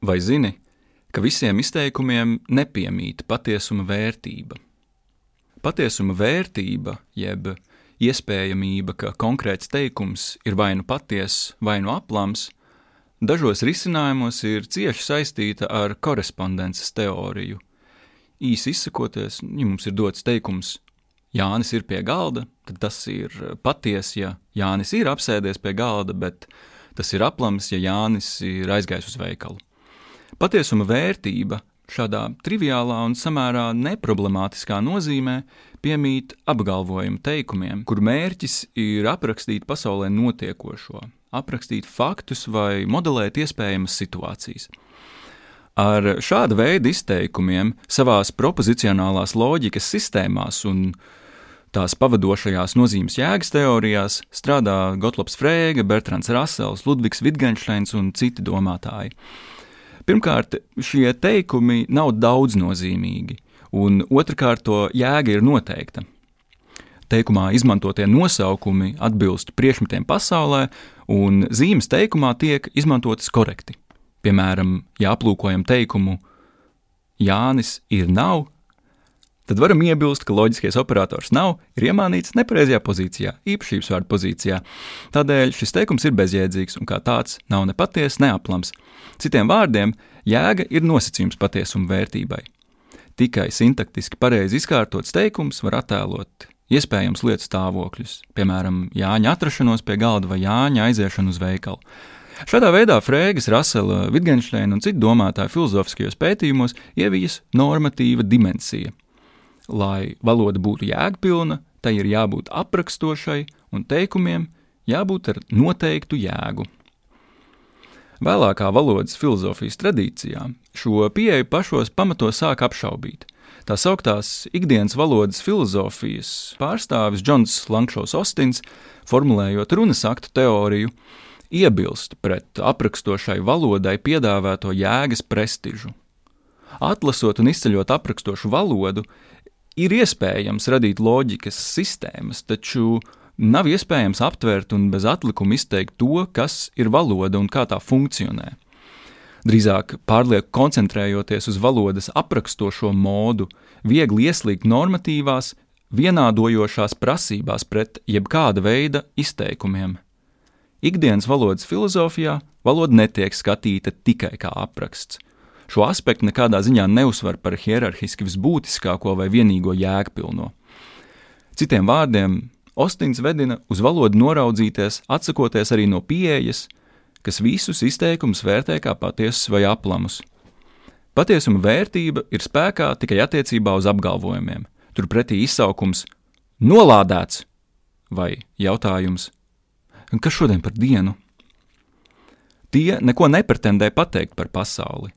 Vai zini, ka visiem izteikumiem nepiemīt patiesuma vērtība? Patiesuma vērtība, jeb iespējamība, ka konkrēts teikums ir vai nu patiess, vai nu aplams, dažos risinājumos ir cieši saistīta ar korespondences teoriju. Īsi izsakoties, ja mums ir dots teikums, Jānis ir pie galda, tad tas ir patiesi, ja Jānis ir apsēdies pie galda, bet tas ir aplams, ja Jānis ir aizgājis uz veikalu. Patiesuma vērtība šādā triviālā un samērā neproblemātiskā nozīmē piemīt apgalvojumu teikumiem, kur mērķis ir aprakstīt pasaulē notiekošo, aprakstīt faktus vai modelēt iespējamas situācijas. Ar šāda veida izteikumiem savās propozicionālās loģikas sistēmās un tās pavadošajās nozīmes jēgas teorijās strādā Gotlobs Frēga, Bertrands Rasels, Ludvigs Wittgensteins un citi domātāji. Pirmkārt, šie teikumi nav daudznozīmīgi, un otrkārt, to jēga ir noteikta. Teikumā izmantotie nosaukumi atbilst priekšmetiem pasaulē, un zīmes teikumā tiek izmantotas korekti. Piemēram, ja aplūkojam teikumu Jānis ir nav, tad varam iebilst, ka loģiskais operators nav, ir iemānīts nepareizajā pozīcijā, īpašības vārdu pozīcijā. Tādēļ šis teikums ir bezjēdzīgs un kā tāds nav ne patiesa, ne aplams. Citiem vārdiem, jēga ir nosacījums patiesuma vērtībai. Tikai sintaktiski pareizi izkārtots teikums var attēlot iespējams lietu stāvokļus, piemēram, Jāņa atrašanos pie galda vai Jāņa aiziešanu uz veikalu. Šādā veidā Frēgas, Rasela, Wittgensteina un citu domātāju filozofiskajos pētījumos ievijas normatīva dimensija – lai valoda būtu jēgpilna, tai ir jābūt aprakstošai un teikumiem jābūt ar noteiktu jēgu. Vēlākā valodas filozofijas tradīcijā šo pieeju pašos pamatos sāk apšaubīt. Tā sauktās ikdienas valodas filozofijas pārstāvis Džons Lankšos Ostins, formulējot runas aktu teoriju, iebilst pret aprakstošai valodai piedāvāto jēgas prestižu. Atlasot un izceļot aprakstošu valodu, ir iespējams radīt loģikas sistēmas, taču nav iespējams aptvert un bez atlikuma izteikt to, kas ir valoda un kā tā funkcionē. Drīzāk pārlieku koncentrējoties uz valodas aprakstošo modu, viegli ieslīgt normatīvās, vienādojošās prasībās pret jebkāda veida izteikumiem. Ikdienas valodas filozofijā valoda netiek skatīta tikai kā apraksts šo aspektu nekādā ziņā neuzsver par hierarhiski visbūtiskāko vai vienīgo jēgpilno. Citiem vārdiem, Ostins vedina uz valodu noraudzīties, atsakoties arī no pieejas, kas visus izteikumus vērtē kā patiesus vai aplamus. Patiesuma vērtība ir spēkā tikai attiecībā uz apgalvojumiem. Turpretī izsaukums nolādēts vai jautājums, kas šodien par dienu? Tie neko nepretendē pateikt par pasauli.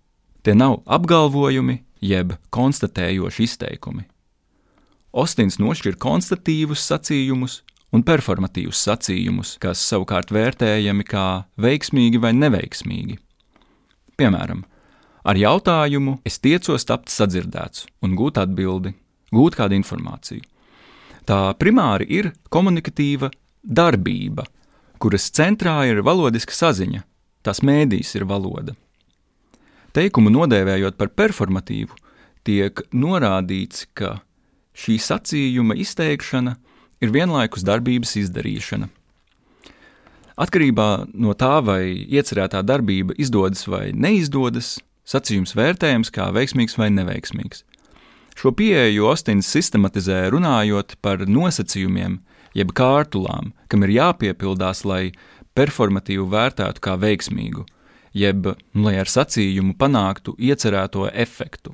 Tie nav apgalvojumi jeb konstatējoši izteikumi. Ostins nošķir konstatīvus sacījumus un performatīvus sacījumus, kas savukārt vērtējami kā veiksmīgi vai neveiksmīgi. Piemēram, ar jautājumu es tiecos tapt sadzirdēts un gūt atbildi, gūt kādu informāciju. Tā primāri ir komunikatīva darbība, kuras centrā ir valodiska saziņa, tās mēdīs ir valoda. Teikumu nodēvējot par performatīvu, tiek norādīts, ka šī sacījuma izteikšana ir vienlaikus darbības izdarīšana. Atkarībā no tā, vai iecerētā darbība izdodas vai neizdodas, sacījums vērtējams kā veiksmīgs vai neveiksmīgs. Šo pieeju Ostins sistematizē runājot par nosacījumiem, jeb kārtulām, kam ir jāpiepildās, lai performatīvu vērtētu kā veiksmīgu, jeb lai ar sacījumu panāktu iecerēto efektu.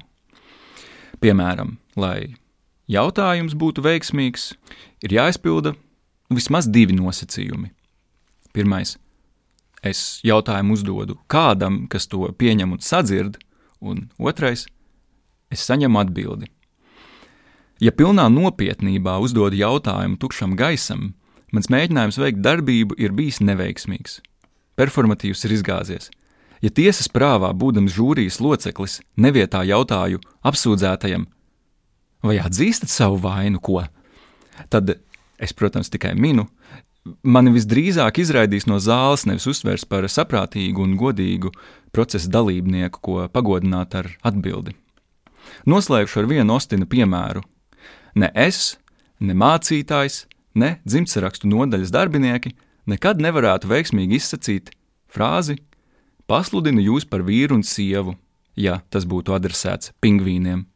Piemēram, lai jautājums būtu veiksmīgs, ir jāizpilda vismaz divi nosacījumi. Pirmais - es jautājumu uzdodu kādam, kas to pieņem un sadzird, un otrais - es saņemu atbildi. Ja pilnā nopietnībā uzdod jautājumu tukšam gaisam, mans mēģinājums veikt darbību ir bijis neveiksmīgs. Performatīvs ir izgāzies. Ja tiesas prāvā, būdams žūrijas loceklis, nevietā jautāju apsūdzētajam, vai atzīstat savu vainu, ko? Tad es, protams, tikai minu, mani visdrīzāk izraidīs no zāles, nevis uztvers par saprātīgu un godīgu procesa dalībnieku, ko pagodināt ar atbildi. Noslēgšu ar vienu Ostina piemēru. Ne es, ne mācītājs, ne dzimtsarakstu nodaļas darbinieki nekad nevarētu veiksmīgi izsakīt frāzi: Pasludinu jūs par vīru un sievu, ja tas būtu adresēts pingvīniem.